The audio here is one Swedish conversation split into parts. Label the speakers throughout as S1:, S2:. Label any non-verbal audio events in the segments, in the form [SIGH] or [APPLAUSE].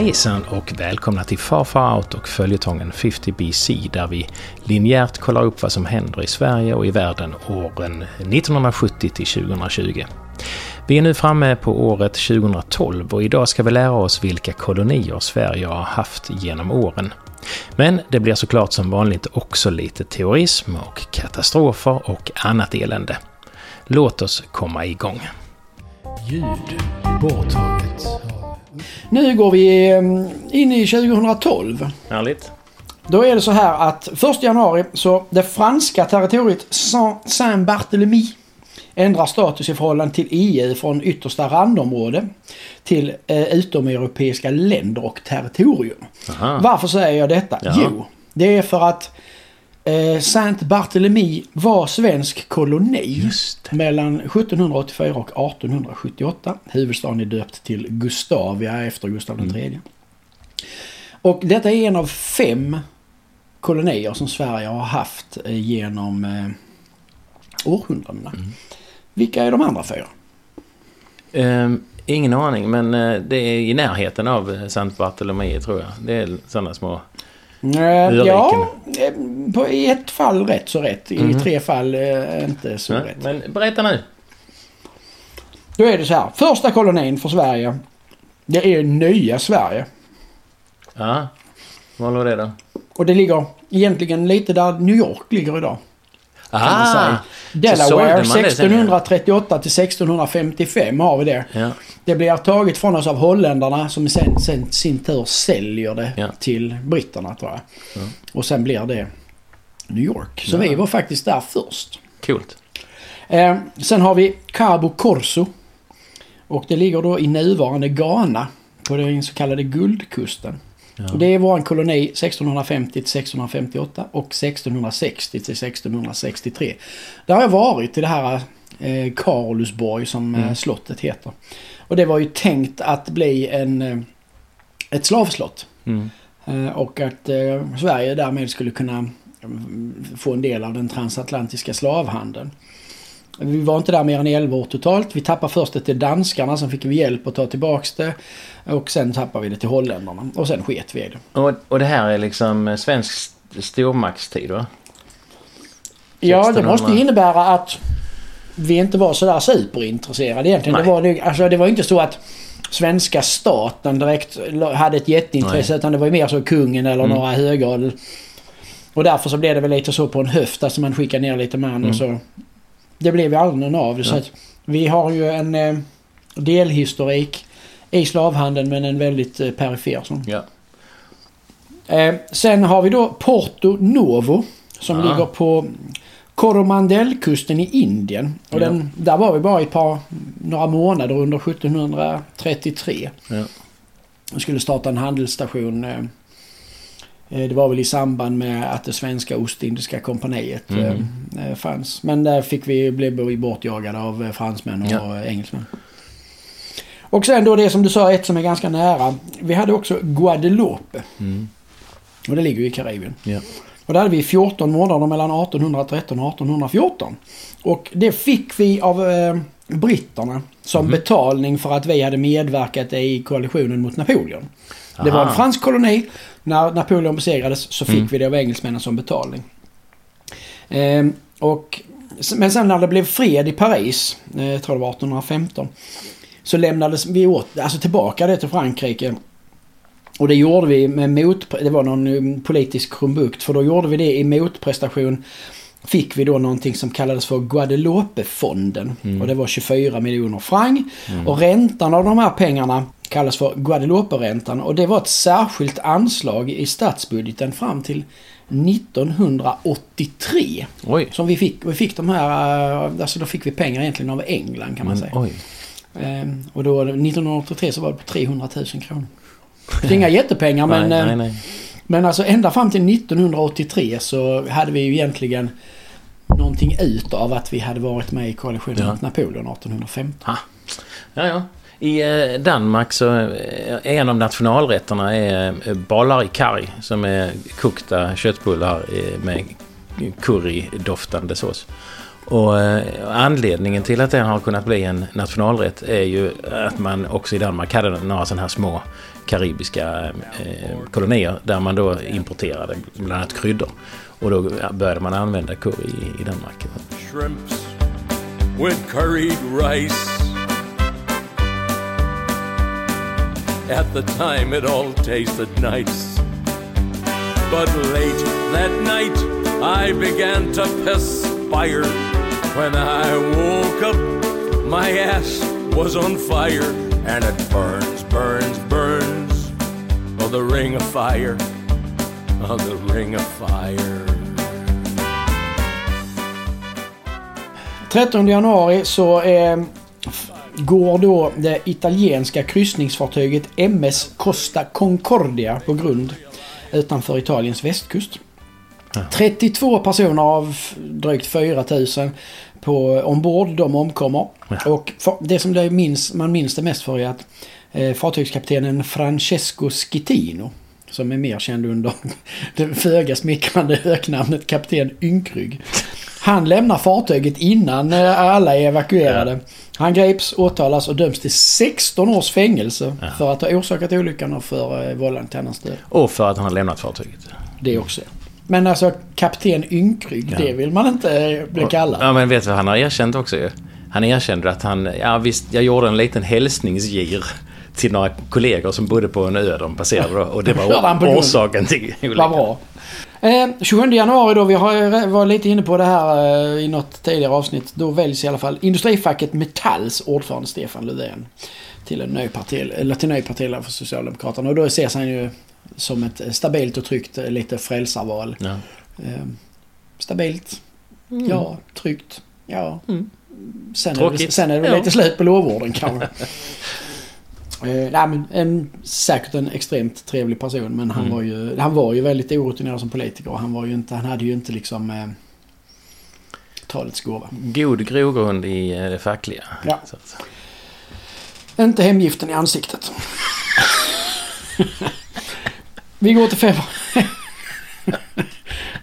S1: Hejsan och välkomna till Far Far Out och följetongen 50 BC där vi linjärt kollar upp vad som händer i Sverige och i världen åren 1970 till 2020. Vi är nu framme på året 2012 och idag ska vi lära oss vilka kolonier Sverige har haft genom åren. Men det blir såklart som vanligt också lite terrorism och katastrofer och annat elände. Låt oss komma igång.
S2: Ljud borttaget.
S3: Nu går vi eh, in i 2012.
S1: Härligt.
S3: Då är det så här att 1 januari så det franska territoriet Saint-Barthélemy ändrar status i förhållande till EU från yttersta randområde till eh, utomeuropeiska länder och territorium.
S1: Aha.
S3: Varför säger jag detta?
S1: Ja.
S3: Jo, det är för att eh, Saint-Barthélemy var svensk koloni mellan 1784 och 1878. Huvudstaden är döpt till Gustavia efter Gustav
S1: Mm.
S3: III. Och detta är en av fem kolonier som Sverige har haft eh, genom eh, århundradena.
S1: Mm. Vilka
S3: är de andra fyra?
S1: Ehm, ingen aning, men eh, det är i närheten av eh, Sant Bartolomé tror jag. Det är sådana små...
S3: Eh,
S1: Öriken.
S3: ja, eh, på, i ett fall rätt så rätt. I
S1: Mhm.
S3: tre fall eh, inte så
S1: Ja,
S3: rätt.
S1: men berätta nu.
S3: Då är det så här. Första kolonin för Sverige. Det är nya Sverige.
S1: Ja, var låg det då?
S3: Och det ligger egentligen lite där New York ligger idag.
S1: Ah,
S3: Delaware
S1: man det sen, ja.
S3: 1638 till 1655 har vi det.
S1: Ja,
S3: Det blir taget från oss av holländarna som sen, sen sin tur säljer det
S1: Ja.
S3: till britterna tror jag.
S1: Ja.
S3: Och sen blir det New York. Så vi var faktiskt där först.
S1: coolt.
S3: Eh, sen har vi Cabo Corso. Och det ligger då i nuvarande Ghana. På den så kallade Guldkusten.
S1: Ja.
S3: Det är vår koloni 1650 till 1658 och 1660 till 1663. Där har jag varit i det här eh, som eh,
S1: Mm.
S3: slottet heter. Och det var ju tänkt att bli en, eh, ett slavslott.
S1: Mm.
S3: Eh, och att eh, Sverige därmed skulle kunna mm, få en del av den transatlantiska slavhandeln. Vi var inte där mer än 11 år totalt. Vi tappade först det till danskarna, sen fick vi hjälp att ta tillbaks det. Och sen tappade vi det till holländarna. Och sen sket vi det.
S1: Och, och det här är liksom svensk st- stormaktstid va?
S3: Ja, det
S1: 1600.
S3: måste ju innebära att vi inte var sådär superintresserade egentligen. Det
S1: Nej.
S3: var, nog- alltså, det var inte så att svenska staten direkt hade ett jätteintresse.
S1: Nej.
S3: Utan det var ju mer så kungen eller
S1: Mm.
S3: några högadel. Och därför så blev det väl lite så på en höft. Alltså man skickade ner lite man och så. Det blev ju aldrig av det. Så
S1: Ja.
S3: att vi har ju en eh, delhistorik i slavhandeln men en väldigt eh, perifer sån.
S1: Ja.
S3: Eh, sen har vi då Porto Novo som
S1: Ah.
S3: ligger på Coromandelkusten i Indien. Och
S1: Ja.
S3: den, där var vi bara i ett par, några månader under 1733.
S1: Ja.
S3: Och skulle starta en handelsstation. Eh, eh, det var väl i samband med att det svenska Ostindiska kompaniet eh,
S1: Mhm.
S3: eh, fanns. Men där fick vi, blev vi bortjagade av eh, fransmän och
S1: Ja.
S3: eh, engelsmän. Och sen då det som du sa, ett som är ganska nära. Vi hade också Guadeloupe.
S1: Mm.
S3: Och det ligger ju i Karibien.
S1: Ja.
S3: Och där hade vi 14 månader mellan 1813 och 1814. Och det fick vi av eh, britterna som
S1: Mhm.
S3: betalning för att vi hade medverkat i koalitionen mot Napoleon. Det var en
S1: Aha.
S3: fransk koloni. När Napoleon besegrades så fick
S1: Mm.
S3: vi det av engelsmännen som betalning. Ehm, och, men sen när det blev fred i Paris, eh, jag tror det var 1815, så lämnades vi åt, alltså tillbaka det till Frankrike. Och det gjorde vi med mot, det var någon um, politisk krumbukt, för då gjorde vi det i motprestation. Fick vi då någonting som kallades för Guadeloupe-fonden.
S1: Mm.
S3: Och det var 24 miljoner franc.
S1: Mm.
S3: Och räntan av de här pengarna kallas för Guadeloupe-räntan. Och det var ett särskilt anslag i statsbudgeten fram till 1983.
S1: Oj.
S3: Som vi fick. Vi fick de här, eh, alltså då fick vi pengar egentligen av England kan man
S1: Men,
S3: säga.
S1: oj.
S3: Ehm, och då 1983 så var det på 300 000 kronor. Det [LAUGHS] är inga jättepengar men,
S1: nej,
S3: eh,
S1: nej, nej.
S3: men alltså ända fram till 1983 så hade vi ju egentligen någonting ut av att vi hade varit med i koalitionen
S1: Ja.
S3: mot Napoleon 1815.
S1: Ja, ja. I eh, Danmark så är en av nationalrätterna är eh, bollar i karg som är kokta köttbullar med currydoftande sås. Och anledningen till att den har kunnat bli en nationalrätt är ju att man också i Danmark hade några sådana här små karibiska kolonier där man då importerade bland annat kryddor. Och då började man använda curry i, i Danmark.
S4: shrimps with curried rice. At the time, it all tasted nice. But late that night, I began to perspire. When I woke up, my ass was on fire. And it burns, burns, burns. Oh, the ring of fire. Oh, the ring of fire.
S3: 13 januari så eh, går då det italienska kryssningsfartyget MS Costa Concordia på grund utanför Italiens västkust. 32 personer av drygt 4000 på ombord, de omkommer. Och det som det minns, man minns det mest för är att eh, fartygskaptenen Francesco Schittino som är mer känd under [LAUGHS] det föga smickrande öknamnet Kapten Ynkrygg. Han lämnar fartyget innan eh, alla är evakuerade. Han greps, åtalas och döms till 16 års fängelse för att ha orsakat olyckan och för eh, vållande till annans död.
S1: Och för att han har lämnat fartyget.
S3: Det också. Men alltså kapten Ynkrygg, det vill man inte eh, bli kallad.
S1: Ja men vet du vad han har erkänt också ju? Han erkände att han, ja visst, jag gjorde en liten hälsningsgir till några kollegor som bodde på en ö de passerade då, och det var [LAUGHS] orsaken till [LAUGHS]
S3: Vad
S1: olyckan.
S3: bra. Eh, 27 januari då, vi har, var lite inne på det här eh, i något tidigare avsnitt. Då väljs i alla fall industrifacket Metalls ordförande Stefan Löfven till en ny parti, eller till ny partiledare för Socialdemokraterna. Och då ses han ju som ett stabilt och tryggt eh, lite frälsarval.
S1: Ja.
S3: Eh, stabilt. Ja, tryggt. Ja. Sen, är det,
S1: Tråkigt.
S3: sen är det väl
S1: Ja.
S3: lite slut på lovorden kanske. [LAUGHS] Eh, nej, men en, säkert en extremt trevlig person men han, var ju, han var ju väldigt orutinerad som politiker han var ju inte, han hade ju inte liksom eh, talets gåva.
S1: God grogrund i eh, det fackliga.
S3: Ja. Inte hemgiften i ansiktet. [LAUGHS] Vi går till februari. [LAUGHS]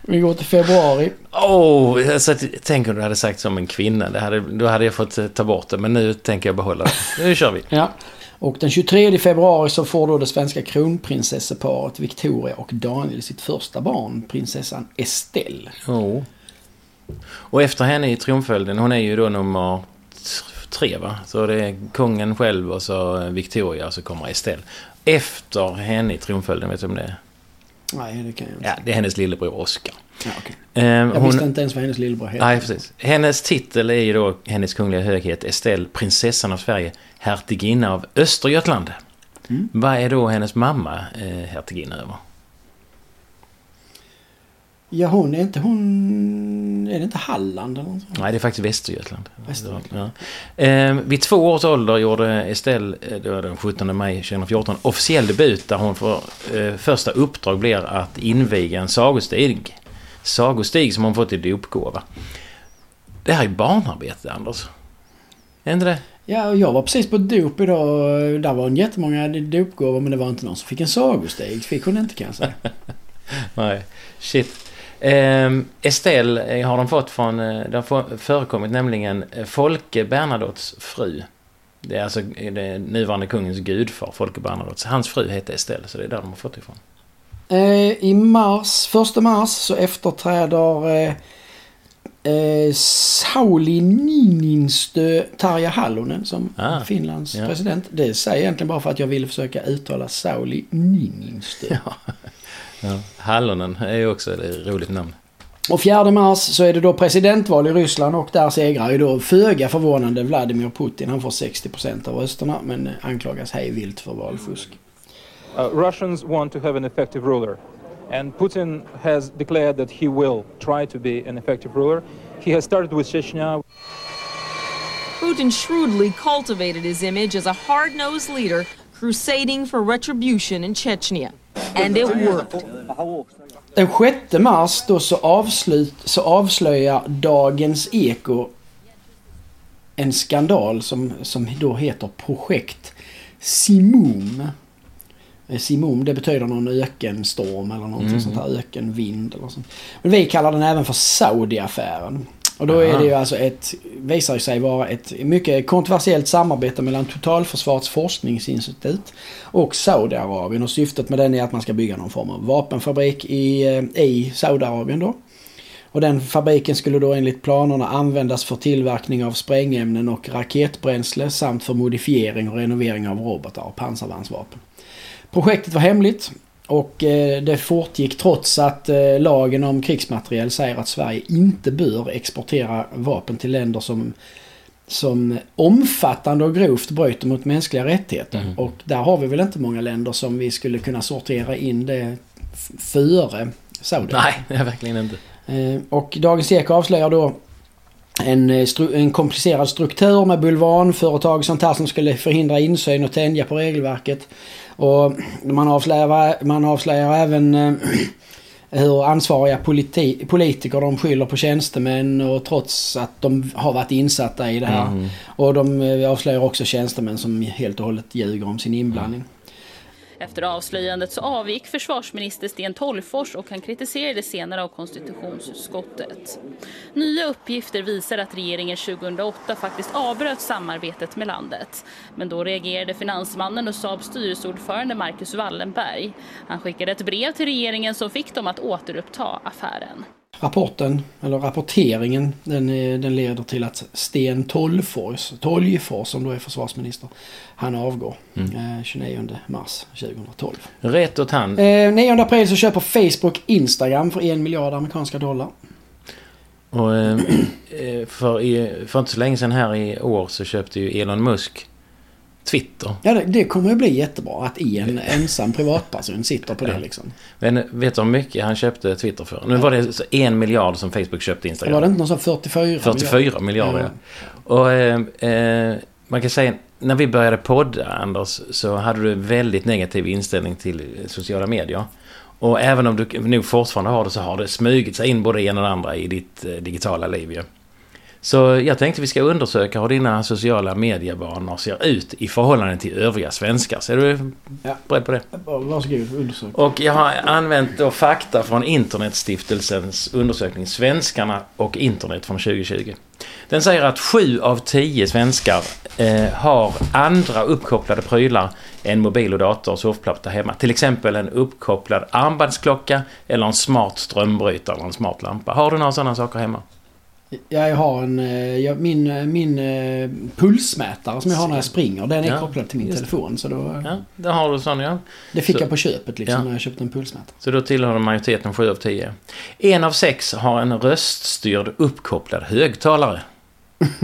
S3: Vi går till februari.
S1: Åh, alltså, tänk om du hade sagt som en kvinna. Det hade, då hade jag fått eh, ta bort det. Men nu tänker jag behålla det. Nu kör vi.
S3: Ja. Och den 23 februari så får då det svenska kronprinsesseparet Victoria och Daniel sitt första barn, prinsessan Estelle.
S1: Oh. Och efter henne i tronföljden, hon är ju då nummer tre va? Så det är kungen själv och så Victoria och så kommer Estelle. Efter henne i tronföljden, vet du om det är?
S3: Nej, det kan jag inte.
S1: Ja, det är hennes lillebror Oscar.
S3: Ja, okej.
S1: Ehm,
S3: Jag visste inte ens vad hennes lillebror hette.
S1: Nej, precis. Hennes titel är ju då Hennes Kungliga Höghet Estelle, prinsessan av Sverige, hertiginna av Östergötland.
S3: Mm.
S1: Vad är då hennes mamma eh, hertiginna över?
S3: Ja, hon är inte hon... Är det inte Halland eller något sånt?
S1: Nej, det är faktiskt Västergötland.
S3: Västergötland.
S1: Ja. Ehm, vid två års ålder gjorde Estelle, eh, det var den 17 maj 2014, officiell debut där hon för eh, första uppdrag blir att inviga en sagostig. Sagostig som hon fått i dopgåva. Det här är barnarbete, Anders. Är inte det?
S3: Ja, jag var precis på dop idag. Där var en jättemånga dopgåvor men det var inte någon som fick en sagosteg. fick hon inte kan jag säga. [LAUGHS]
S1: Nej, shit. Ehm, Estelle eh, har de fått från, eh, det har förekommit nämligen eh, Folke Bernadottes fru. Det är alltså det nuvarande kungens gudfar, Folke Bernadotte. Hans fru heter Estelle, så det är där de har fått ifrån.
S3: Eh, I mars, första mars så efterträder eh, eh, Sauli Niinistö Tarja Hallonen som
S1: Ah,
S3: Finlands
S1: ja.
S3: president. Det säger jag egentligen bara för att jag ville försöka uttala Sauli Niinistö.
S1: Ja. Hallonen är ju också ett roligt namn.
S3: Och 4 mars så är det då presidentval i Ryssland och där segrar ju då föga förvånande Vladimir Putin. Han får 60% av rösterna men anklagas hej vilt för valfusk.
S5: Uh, Russians want to have an effective ruler. And Putin has declared that he will try to be an effective ruler. He has started with Chechnya.
S6: Putin shrewdly cultivated his image as a hard nosed leader crusading for retribution in Chechnya. And it worked.
S3: Den 6 mars då så, avslut, så avslöjar Dagens Eko en skandal som, som då heter Projekt Simum. Eh, Simum det betyder någon ökenstorm eller någonting sånt här. Ökenvind eller sånt. Men vi kallar den även för Saudi-affären. Och då är det ju alltså ett, visar sig vara ett mycket kontroversiellt samarbete mellan Totalförsvarets forskningsinstitut och Saudiarabien. Och syftet med den är att man ska bygga någon form av vapenfabrik i, eh, i Saudiarabien då. Och den fabriken skulle då enligt planerna användas för tillverkning av sprängämnen och raketbränsle samt för modifiering och renovering av robotar och pansarvärnsvapen. Projektet var hemligt och eh, det fortgick trots att eh, lagen om krigsmateriel säger att Sverige inte bör exportera vapen till länder som, som omfattande och grovt bryter mot mänskliga rättigheter.
S1: Mm.
S3: Och där har vi väl inte många länder som vi skulle kunna sortera in det före Saudi.
S1: Nej, [LAUGHS] verkligen inte.
S3: Eh, Och Dagens Eko avslöjar då en, eh, stru- en komplicerad struktur med bulvanföretag och sånt här som skulle förhindra insyn och tänja på regelverket. Och man avslöjar, man avslöjar även eh, [CLEARS THROAT] hur ansvariga politi- politiker de skyller på tjänstemän och trots att de har varit insatta i det här.
S1: Mm.
S3: Och de eh, avslöjar också tjänstemän som helt och hållet ljuger om sin inblandning.
S7: Efter avslöjandet så avgick försvarsminister Sten Tolgfors och han kritiserade senare av konstitutionsutskottet. Nya uppgifter visar att regeringen 2008 faktiskt avbröt samarbetet med landet. Men då reagerade finansmannen och Saabs styrelseordförande Marcus Wallenberg. Han skickade ett brev till regeringen som fick dem att återuppta affären.
S3: Rapporten, eller rapporteringen, den, eh, den leder till att Sten Tolgfors, Tolgfors som då är försvarsminister, han avgår eh, 29 mars 2012.
S1: Rätt åt han.
S3: Eh, 9 april så köper Facebook Instagram för en miljard amerikanska dollar.
S1: Och, eh, [CLEARS THROAT] eh, för, i, för inte så länge sedan här i år så köpte ju Elon Musk Twitter.
S3: Ja, det, det kommer ju bli jättebra att en ensam privatperson sitter på det liksom.
S1: Men vet du hur mycket han köpte Twitter för? Nu var det en miljard som Facebook köpte Instagram.
S3: Var det inte någon sån 44?
S1: 44 miljarder. Ja. Och eh, eh, man kan säga, när vi började podda, Anders, så hade du väldigt negativ inställning till sociala medier. Och även om du nog fortfarande har det så har det smugit sig in både det ena och det andra i ditt eh, digitala liv ju. Så jag tänkte vi ska undersöka hur dina sociala medievanor ser ut i förhållande till övriga svenskar. Så är du
S3: Ja.
S1: beredd på det?
S3: Varsågod, undersök.
S1: Och jag har använt då fakta från Internetstiftelsens undersökning Svenskarna och internet från 2020. Den säger att sju av tio svenskar eh, har andra uppkopplade prylar än mobil och dator och surfplatta hemma. Till exempel en uppkopplad armbandsklocka eller en smart strömbrytare eller en smart lampa. Har du några sådana saker hemma?
S3: Jag har en, eh, jag, min, eh, min eh, pulsmätare som jag har när jag springer, den är
S1: Ja,
S3: kopplad till min telefon. Så då,
S1: Ja, det har du sån ja.
S3: det fick
S1: så-
S3: jag på köpet liksom
S1: Ja.
S3: när jag köpte en pulsmätare.
S1: Så då tillhör majoriteten 7 av 10. En av sex har en röststyrd uppkopplad högtalare. [LAUGHS]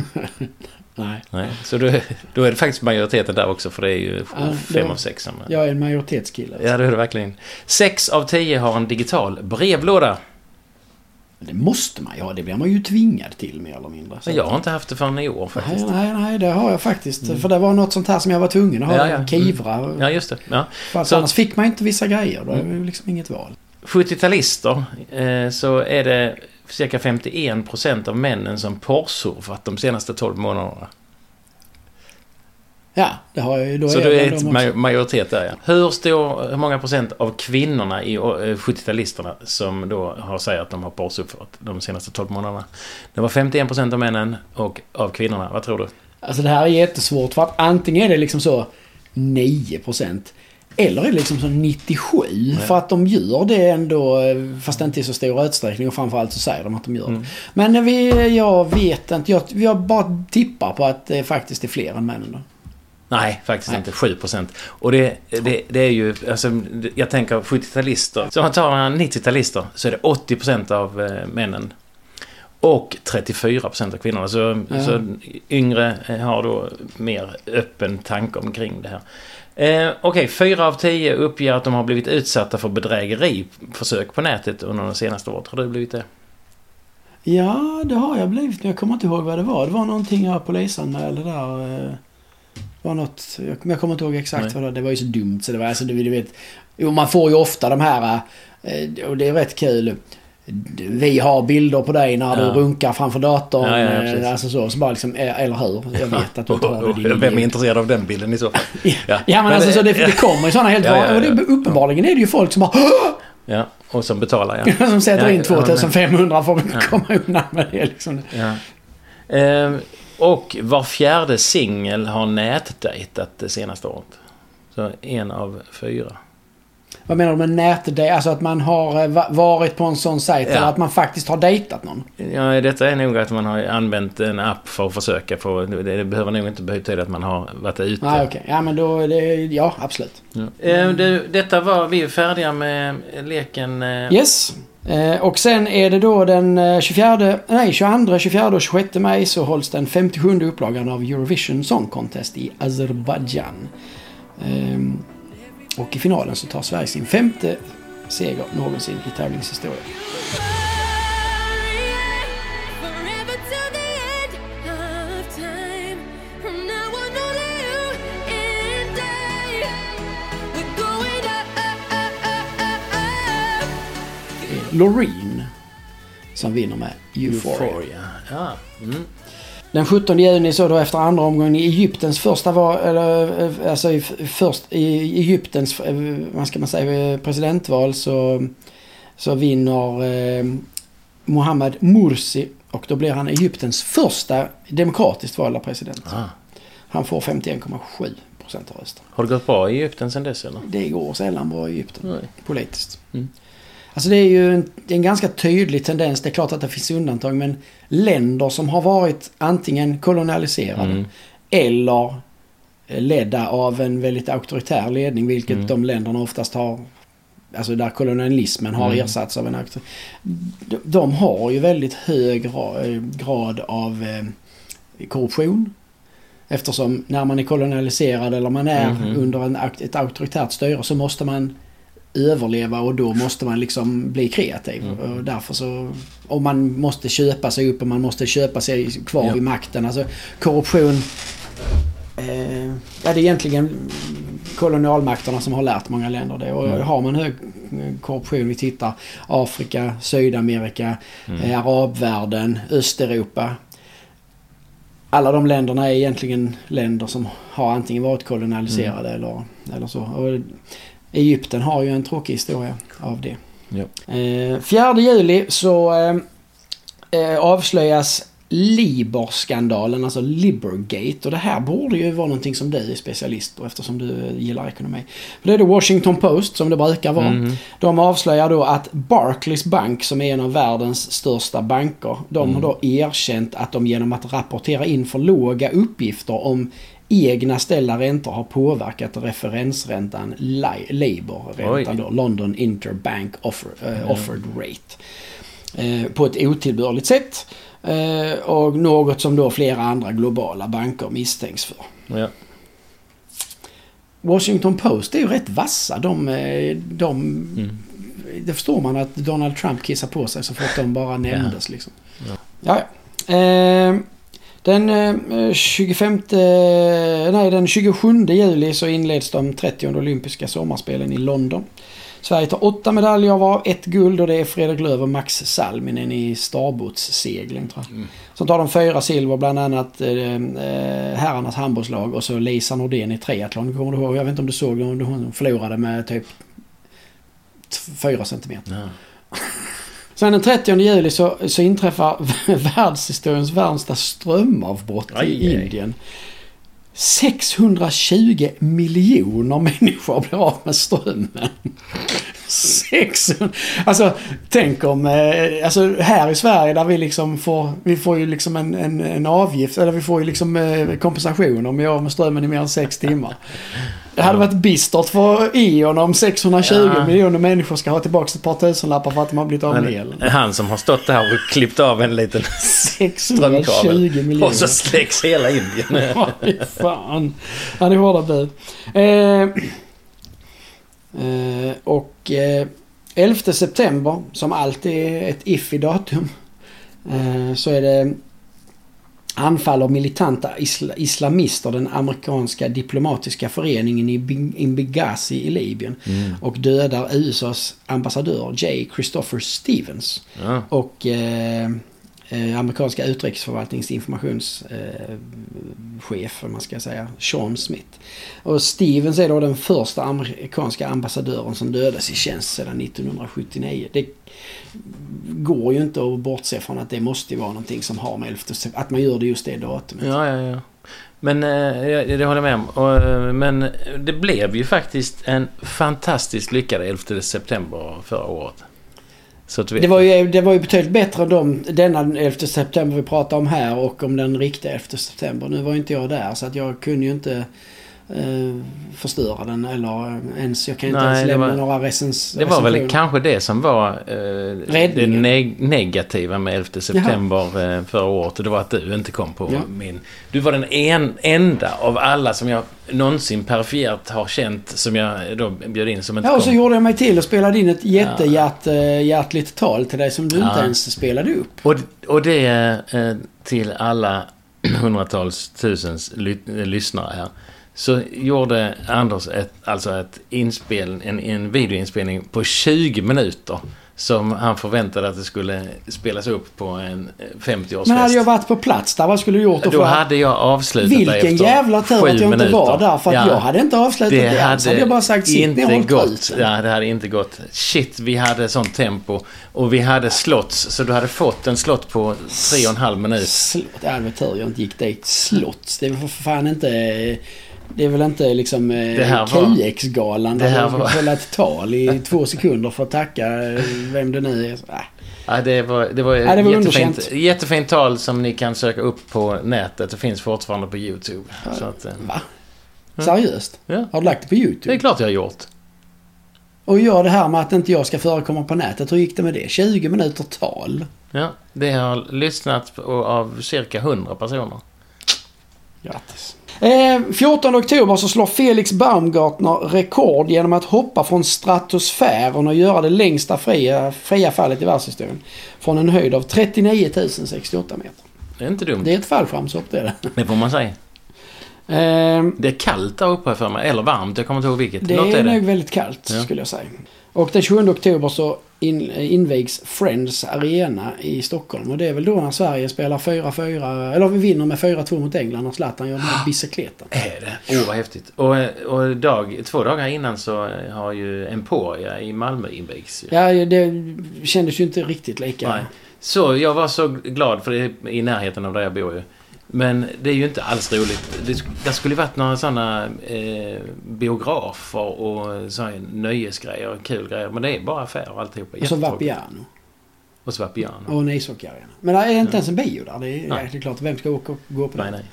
S3: Nej.
S1: Nej, så då, då är det faktiskt majoriteten där också för det är ju
S3: Ja,
S1: fem av sex som...
S3: Jag är en majoritetskille.
S1: Ja, det är det verkligen. Sex av tio har en digital brevlåda.
S3: Det måste man ju ha. Det blir man ju tvingad till mer eller mindre. Så
S1: jag har inte haft det förrän i år
S3: Nej,
S1: faktiskt.
S3: nej, nej, det har jag faktiskt. För det var något sånt här som jag var tvungen att ha.
S1: Ja, ja.
S3: Kivra.
S1: Ja, just det. Ja.
S3: För
S1: Så-
S3: annars fick man inte vissa grejer. Då är det ju liksom inget val.
S1: 70-talister eh, så är det cirka 51% av männen som porrsurfat de senaste 12 månaderna.
S3: Ja, det har jag ju. Då
S1: Så
S3: är
S1: det
S3: jag
S1: är ett majoritet där ja. Hur stor, hur många procent av kvinnorna i eh, 70-talisterna som då har sagt att de har porrsurfat de senaste 12 månaderna? Det var 51% av männen och av kvinnorna. Vad tror du?
S3: Alltså det här är jättesvårt för att antingen är det liksom så 9% eller är det liksom så 97 för att de gör det ändå eh, fast inte i så stor utsträckning och framförallt så säger de att de gör det.
S1: Mm.
S3: Men vi, jag vet inte, jag, jag bara tippar på att det faktiskt är fler än männen då.
S1: Nej, faktiskt
S3: Nej.
S1: inte. 7%. Och det, det, det är ju, alltså, jag tänker 70-talister. Så om man tar 90-talister så är det 80% av eh, männen. Och 34% av kvinnorna. Så,
S3: Ja.
S1: så yngre eh, har då mer öppen tanke omkring det här. Eh, Okej, fyra av tio uppger att de har blivit utsatta för bedrägeriförsök på nätet under det senaste året. Har du blivit det?
S3: Ja, det har jag blivit. Men jag kommer inte ihåg vad det var. Det var någonting jag polisanmälde där. eh, var något, jag, men jag kommer inte ihåg exakt
S1: Nej.
S3: vad det var. Det var ju så dumt så det var, alltså du, du vet. Jo, man får ju ofta de här, eh, och det är rätt kul. Vi har bilder på dig när du
S1: Ja.
S3: runkar framför datorn.
S1: Ja, ja,
S3: eh, alltså så, så bara liksom, eh, eller hur? Jag vet att du inte har det. [LAUGHS]
S1: Vem är intresserad av den bilden i så fall?
S3: Ja, men, alltså så det, det kommer ju sådana helt [LAUGHS]
S1: Ja, ja,
S3: det,
S1: ja.
S3: uppenbarligen är det ju folk som bara!
S1: Ja, och som betalar ja. [LAUGHS]
S3: som sätter
S1: Ja,
S3: in
S1: ja,
S3: 2500 för att
S1: Ja.
S3: komma undan med det liksom.
S1: Ja. Ehm, och var fjärde singel har nätdejtat det senaste året. Så en av fyra.
S3: Vad menar du med nätdej? Alltså att man har eh, va- varit på en sån sajt
S1: Ja.
S3: eller att man faktiskt har dejtat någon?
S1: Ja, detta är nog att man har använt en app för att försöka få... Det, behöver nog inte betyda att man har varit ute.
S3: Nej, okej. Ja, men då det... Ja, absolut.
S1: Ja. Det, detta var... Vi är färdiga med leken... eh,
S3: Yes. Eh, och sen är det då den eh, 24, nej 22, 24 och 26 maj så hålls den 57 upplagan av Eurovision Song Contest i Azerbajdzjan. Ehm, och i finalen så tar Sverige sin femte seger någonsin i tävlingshistoria. Loreen som vinner med Euphoria.
S1: Euphoria. Ja. Mm.
S3: Den 17 juni så då efter andra omgången i Egyptens första var, eller eh, alltså i, först i Egyptens, eh, vad ska man säga, presidentval så, så vinner eh, Mohammed Morsi och då blir han Egyptens första demokratiskt valda president.
S1: Ah.
S3: Han får 51,7 procent av rösterna.
S1: Har det gått bra i Egypten sen dess eller?
S3: Det går sällan bra i Egypten
S1: Nej.
S3: politiskt.
S1: Mm.
S3: Alltså det är ju en, en ganska tydlig tendens. Det är klart att det finns undantag men länder som har varit antingen kolonialiserade
S1: Mm.
S3: eller eh, ledda av en väldigt auktoritär ledning vilket
S1: Mm.
S3: de länderna oftast har Alltså där kolonialismen har
S1: Mm.
S3: ersatts av en auktor. De, de har ju väldigt hög eh, grad av eh, korruption. Eftersom när man är kolonialiserad eller man är
S1: Mhm.
S3: under en, ett auktoritärt styre så måste man överleva och då måste man liksom bli kreativ.
S1: Mm.
S3: Och därför så... Och man måste köpa sig upp och man måste köpa sig kvar
S1: Ja.
S3: vid makten. Alltså korruption... Eh, ja, det är egentligen kolonialmakterna som har lärt många länder det. Och
S1: Mm.
S3: har man hög korruption, vi tittar Afrika, Sydamerika,
S1: Mm.
S3: eh, arabvärlden, Östeuropa. Alla de länderna är egentligen länder som har antingen varit kolonialiserade
S1: Mm.
S3: eller, eller så. Och Egypten har ju en tråkig historia av det.
S1: Ja.
S3: Eh, 4 juli så eh, eh, avslöjas Liber-skandalen, alltså Libergate. Och det här borde ju vara någonting som du är specialist på eftersom du gillar ekonomi. För det är då Washington Post som det brukar vara.
S1: Mhm.
S3: De avslöjar då att Barclays Bank som är en av världens största banker. De har då erkänt att de genom att rapportera in för låga uppgifter om egna ställda räntor har påverkat referensräntan Labour-räntan då, London Interbank offer, eh, Offered Rate. Eh, på ett otillbörligt sätt. Eh, och något som då flera andra globala banker misstänks för.
S1: Ja.
S3: Washington Post är ju rätt vassa. De, eh, de,
S1: Mm.
S3: Det förstår man att Donald Trump kissar på sig så fort de bara nämndes. Liksom.
S1: Ja.
S3: Ja, ja. Eh, den eh, 25... Nej, den 27 juli så inleds de 30 olympiska sommarspelen i London. Sverige tar åtta medaljer varav ett guld och det är Fredrik Lööf och Max Salminen i starbåtssegling tror jag. Så tar de fyra silver, bland annat eh, eh, herrarnas handbollslag och så Lisa Nordén i triathlon. Kommer du ihåg? Jag vet inte om du såg det, hon förlorade med typ 4 centimeter.
S1: Ja. [LAUGHS]
S3: Sen den 30 juli så, så inträffar [LAUGHS] världshistoriens värsta strömavbrott
S1: Aj,
S3: i
S1: aj.
S3: 620 miljoner människor blir av med strömmen. 600. Alltså, tänk om... Eh, alltså här i Sverige där vi liksom får... Vi får ju liksom en, en, en avgift, eller vi får ju liksom eh, kompensation om vi är av med strömmen i mer än sex timmar. Det hade varit bistert för E.ON om 620
S1: Ja.
S3: miljoner människor ska ha tillbaka ett par tusenlappar för att de har blivit av med elen.
S1: han som har stått där och klippt av en liten
S3: 620
S1: strömkabel.
S3: miljoner.
S1: Och så släcks hela Indien. [LAUGHS]
S3: Fy fan. Han är hårda bud. Eh, och eh, 11 september, som alltid är ett iffy datum, eh, så är det anfall av militanta isla, islamister den amerikanska diplomatiska föreningen i, Benghazi i Libyen och dödar USAs ambassadör J. Christopher Stevens.
S1: Ja.
S3: Och eh, eh, amerikanska utrikesförvaltningens informationschef, eh, om man ska säga, Sean Smith. Och Stevens är då den första amerikanska ambassadören som dödas i tjänst sedan 1979. Det går ju inte att bortse från att det måste ju vara någonting som har med 11 september, att man gör det just det datumet.
S1: Ja, ja, ja. Men eh, det håller jag med om. Och, eh, men det blev ju faktiskt en fantastiskt lyckad 11 september förra året. Så att vi,
S3: Det var, ju, det var ju betydligt bättre än de, denna 11 september vi pratar om här och om den riktiga 11 september. Nu var ju inte jag där så att jag kunde ju inte eh, förstöra den eller ens, jag kan inte
S1: Nej,
S3: ens lämna
S1: var-
S3: några recens,
S1: Det var väl
S3: recensioner.
S1: kanske det som var eh, det neg- negativa med 11 september eh, förra året. Och det var att du inte kom på
S3: Ja.
S1: min... Du var den en, enda av alla som jag någonsin perifert har känt som jag då bjöd in som inte
S3: Ja, och så
S1: kom.
S3: gjorde jag mig till och spelade in ett jättehjärtligt tal till dig som du inte
S1: Ja.
S3: ens spelade upp.
S1: Och, och det eh, till alla [CLEARS THROAT] hundratals tusens ly, eh, lyssnare här. Så gjorde Anders ett, alltså ett inspel, en, en videoinspelning på 20 minuter. Som han förväntade att det skulle spelas upp på en eh, 50-årsfest.
S3: Men hade jag varit på plats där, vad skulle du gjort?
S1: Då hade jag avslutat
S3: Vilken
S1: efter
S3: jävla tur att jag inte
S1: minuter.
S3: var där. För att
S1: Ja.
S3: jag hade inte avslutat det,
S1: Det
S3: hade jag bara sagt sitt
S1: inte gått. Ja, det hade inte gått. Shit, vi hade sånt tempo. Och vi hade slots, så du hade fått en slott på tre och en halv minut.
S3: Slott, ja, det var tur jag inte gick dit. Slotts, det väl för fan inte... Det är väl inte liksom eh,
S1: det
S3: där man ska
S1: var-
S3: hålla ett tal i [LAUGHS] två sekunder för att tacka eh, vem det nu är. Äh.
S1: Ja, det var, det var,
S3: det var
S1: jättefint, jättefint tal som ni kan söka upp på nätet. Det finns fortfarande på YouTube. Så att, eh,
S3: Va? Seriöst?
S1: ja,
S3: Har du lagt det på YouTube?
S1: det är klart jag har gjort.
S3: Och gör det här med att inte jag ska förekomma på nätet. Hur gick det med det? 20 minuter tal?
S1: Ja, det har lyssnat på, av cirka 100 personer.
S3: Grattis. Eh, 14 oktober så slår Felix Baumgartner rekord genom att hoppa från stratosfären och göra det längsta fria, fria fallet i världshistorien. Från en höjd av 39 068 meter.
S1: Det är inte dumt.
S3: Det är ett fallskärmshopp det är det.
S1: Det får man säga.
S3: Eh,
S1: Det är kallt där uppe för mig. Eller varmt, jag kommer inte ihåg vilket.
S3: det
S1: Något
S3: är
S1: är det.
S3: nog väldigt kallt
S1: Ja.
S3: skulle jag säga. Och den 27 oktober så in, invigs Friends Arena i Stockholm. Och det är väl då när Sverige spelar 4-4, eller vi vinner med 4-2 mot England och Zlatan gör den här [GASPS] bicykleten.
S1: Är det? Åh, vad häftigt. Och, och dag, två dagar innan så har ju Emporia i Malmö invigts. ju.
S3: Ja, det kändes ju inte riktigt lika.
S1: Nej. Så jag var så glad för det är i närheten av där jag bor ju. Men det är ju inte alls roligt. Det, det skulle varit några sådana eh, biografer och såna nöjesgrejer och kul grejer. Men det är bara affärer alltihopa.
S3: Och så. Vapiano.
S1: Och så Vapiano.
S3: Och en ishockeyarena. Men det är inte ens en bio där. Det är,
S1: Nej.
S3: klart, vem ska åka och gå på det?
S1: Nej, nej.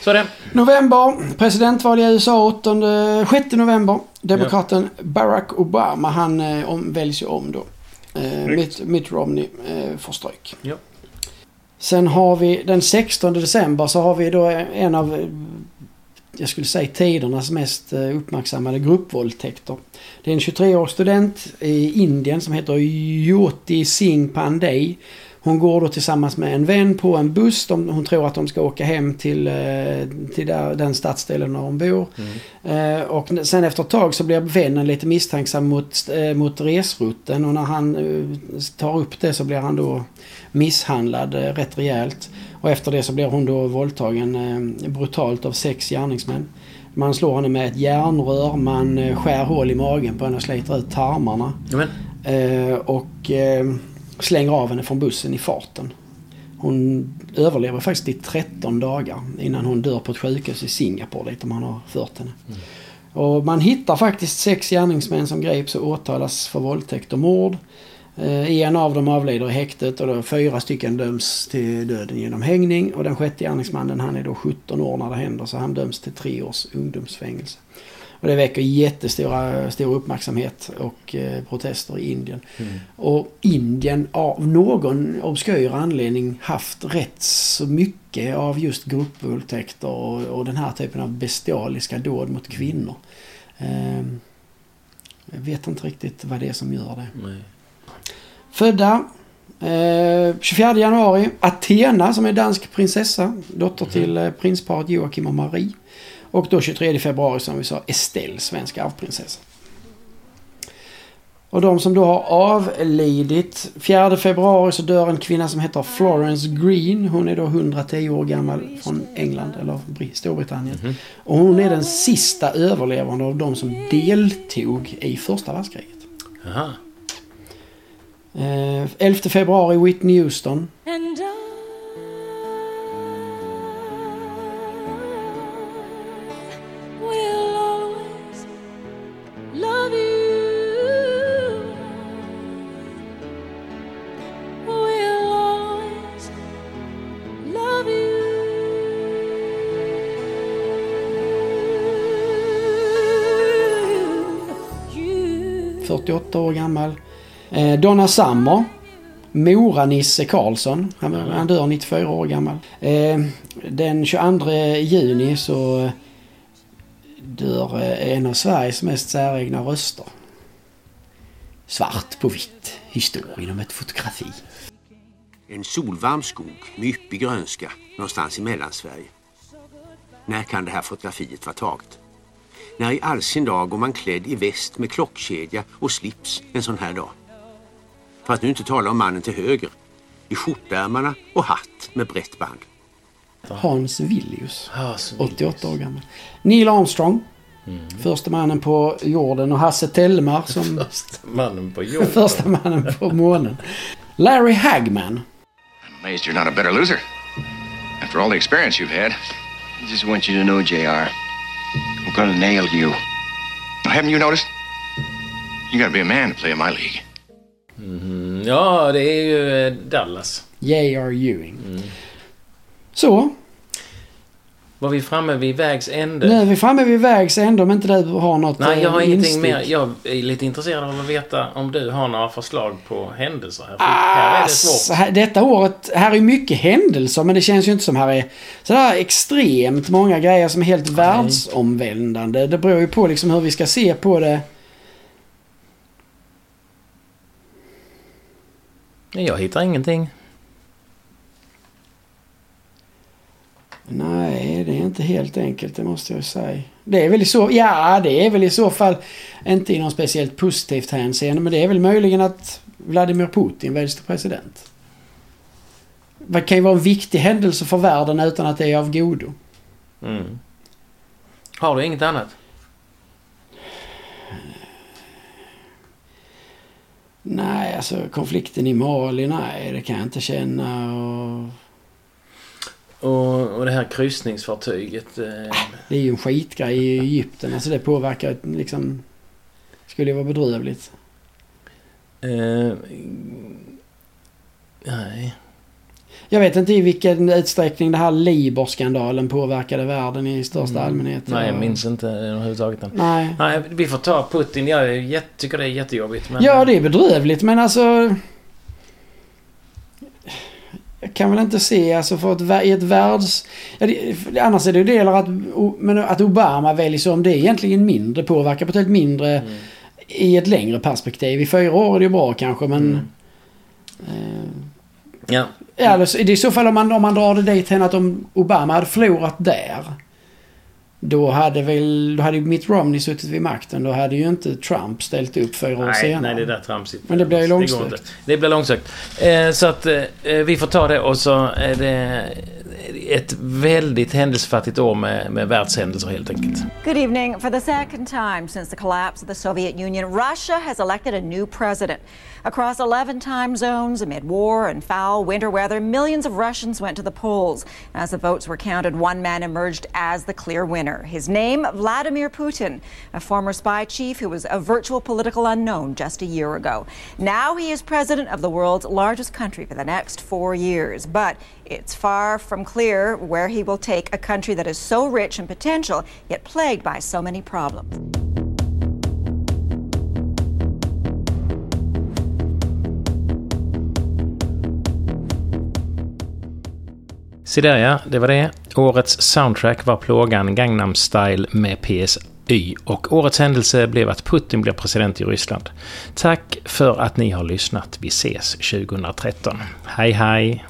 S1: Så det.
S3: November, presidentval i USA 8, 6 november. Demokraten Barack Obama, han eh, om, väljs ju om då. Eh, Mitt, Mitt Romney eh, får stryk.
S1: Ja.
S3: Sen har vi den 16 december så har vi då en av, jag skulle säga tidernas mest eh, uppmärksammade gruppvåldtäkter. Det är en 23-årig student i Indien som heter Jyoti Singh Pandey. Hon går då tillsammans med en vän på en buss. De, hon tror att de ska åka hem till, eh, till där, den stadsdelen där hon bor. Eh, och sen efter ett tag så blir vännen lite misstänksam mot, eh, mot resrutten och när han eh, tar upp det så blir han då misshandlad eh, rätt rejält. Och efter det så blir hon då våldtagen eh, brutalt av sex gärningsmän. Man slår henne med ett järnrör, man eh, skär hål i magen på henne och sliter ut tarmarna.
S1: Men,
S3: Eh, och slänger av henne från bussen i farten. Hon överlever faktiskt i 13 dagar innan hon dör på ett sjukhus i Singapore dit man har fört henne. Och man hittar faktiskt sex gärningsmän som greps och åtalas för våldtäkt och mord. Eh, En av dem avlider i häktet och då fyra stycken döms till döden genom hängning. Och den sjätte gärningsmannen han är då 17 år när det händer så han döms till tre års ungdomsfängelse. Och det väcker jättestora stor uppmärksamhet och eh, protester i Indien. Och Indien av någon obskyr anledning haft rätt så mycket av just gruppvåldtäkter och, och den här typen av bestialiska dåd mot kvinnor. Ehm, jag vet inte riktigt vad det är som gör det.
S1: nej.
S3: Födda eh, 24 januari. Athena som är dansk prinsessa. Dotter till eh, prinsparet Joakim och Marie. Och då 23 februari som vi sa Estelle, svensk arvprinsessa. Och de som då har avlidit. 4 februari så dör en kvinna som heter Florence Green. Hon är då 110 år gammal från England eller Br- Storbritannien. Och hon är den sista överlevande av de som deltog i första världskriget.
S1: Aha.
S3: Eh, 11 februari Whitney Houston. 48 år gammal. Eh, Donna Summer. Mora-Nisse Karlsson. Han, han dör 94 år gammal. Eh, den 22 juni så dör eh, en av Sveriges mest säregna röster. Svart på vitt. Historien om ett fotografi.
S8: En solvarm skog med yppig grönska någonstans i Mellansverige. När kan det här fotografiet vara taget? När i all sin dag går man klädd i väst med klockkedja och slips en sån här dag? För att nu inte tala om mannen till höger. I skjortärmarna och hatt med brett band.
S3: Hans Villius.
S1: Ja, så
S3: 88 år gammal. Neil Armstrong. Första mannen på jorden och Hasse Tellmar som [LAUGHS]
S1: Första mannen på jorden. [LAUGHS]
S3: första mannen på månen. Larry Hagman.
S9: Amazed you're not a better loser. After all the experience you've had.
S10: I just want you to know, JR, I'm gonna nail you.
S9: Haven't you noticed? You gotta be a man to play in my league.
S1: Mm, ja, det är ju eh, Dallas.
S3: J.R. Ewing. Så,
S1: Var vi framme vid vägs ände?
S3: nu är vi framme vid vägs ände om inte du har något
S1: Nej, jag har
S3: eh,
S1: ingenting
S3: instick.
S1: mer. Jag är lite intresserad av att veta om du har några förslag på händelser här. För här är det svårt.
S3: här, detta året, här är mycket händelser men det känns ju inte som här är sådär extremt många grejer som är helt världsomvändande. Det beror ju på liksom hur vi ska se på det.
S1: Jag hittar ingenting.
S3: Nej, det är inte helt enkelt, det måste jag säga. Det är väl i så, ja, det är väl i så fall inte i någon speciellt positivt hänseende, men det är väl möjligen att Vladimir Putin väljs till president. Det kan ju vara en viktig händelse för världen utan att det är av godo.
S1: Mm. Har du inget annat?
S3: Nej, alltså konflikten i Mali, nej, det kan jag inte känna. Och
S1: Och, och det här kryssningsfartyget. Eh,
S3: det är ju en skitgrej i Egypten, alltså det påverkar liksom... Skulle ju vara bedrövligt.
S1: eh, nej.
S3: Jag vet inte i vilken utsträckning det här Libor-skandalen påverkade världen i största allmänhet.
S1: Nej, jag minns inte överhuvudtaget. den.
S3: Nej.
S1: Nej, vi får ta Putin. Jag tycker det är jättejobbigt. Men,
S3: Ja, det är bedrövligt men alltså... Kan väl inte se alltså för ett, i ett världs... Ja, det, annars är det ju delar att, men att Obama väljs om det är egentligen mindre påverkar på ett mindre
S1: Mm.
S3: i ett längre perspektiv. I fyra år är det ju bra kanske men...
S1: Mm.
S3: Eh,
S1: Ja.
S3: ja, alltså, det är i så fall om man, om man drar det dit hen att om Obama hade förlorat där. Då hade väl, då hade ju Mitt Romney suttit vid makten. Då hade ju inte Trump ställt upp fyra år
S1: Nej,
S3: senare.
S1: nej, det där tramsigt.
S3: Men det blir ju långsökt.
S1: inte. Det blir långsökt. Eh, så att eh, vi får ta det och så är det ett väldigt händelsefattigt år med, med världshändelser helt enkelt.
S11: Good evening. For the second time since the collapse of the Soviet Union, Russia has elected a new president. Across 11 time zones, amid war and foul winter weather, millions of Russians went to the polls. As the votes were counted, one man emerged as the clear winner. His name, Vladimir Putin, a former spy chief who was a virtual political unknown just a year ago. Now he is president of the world's largest country for the next four years. But it's far from clear where he will take a country that is so rich in potential, yet plagued by so many problems.
S1: Se där ja, det var det. Årets soundtrack var plågan Gangnam Style med PSY och årets händelse blev att Putin blev president i Ryssland. Tack för att ni har lyssnat. Vi ses 2013. Hej hej!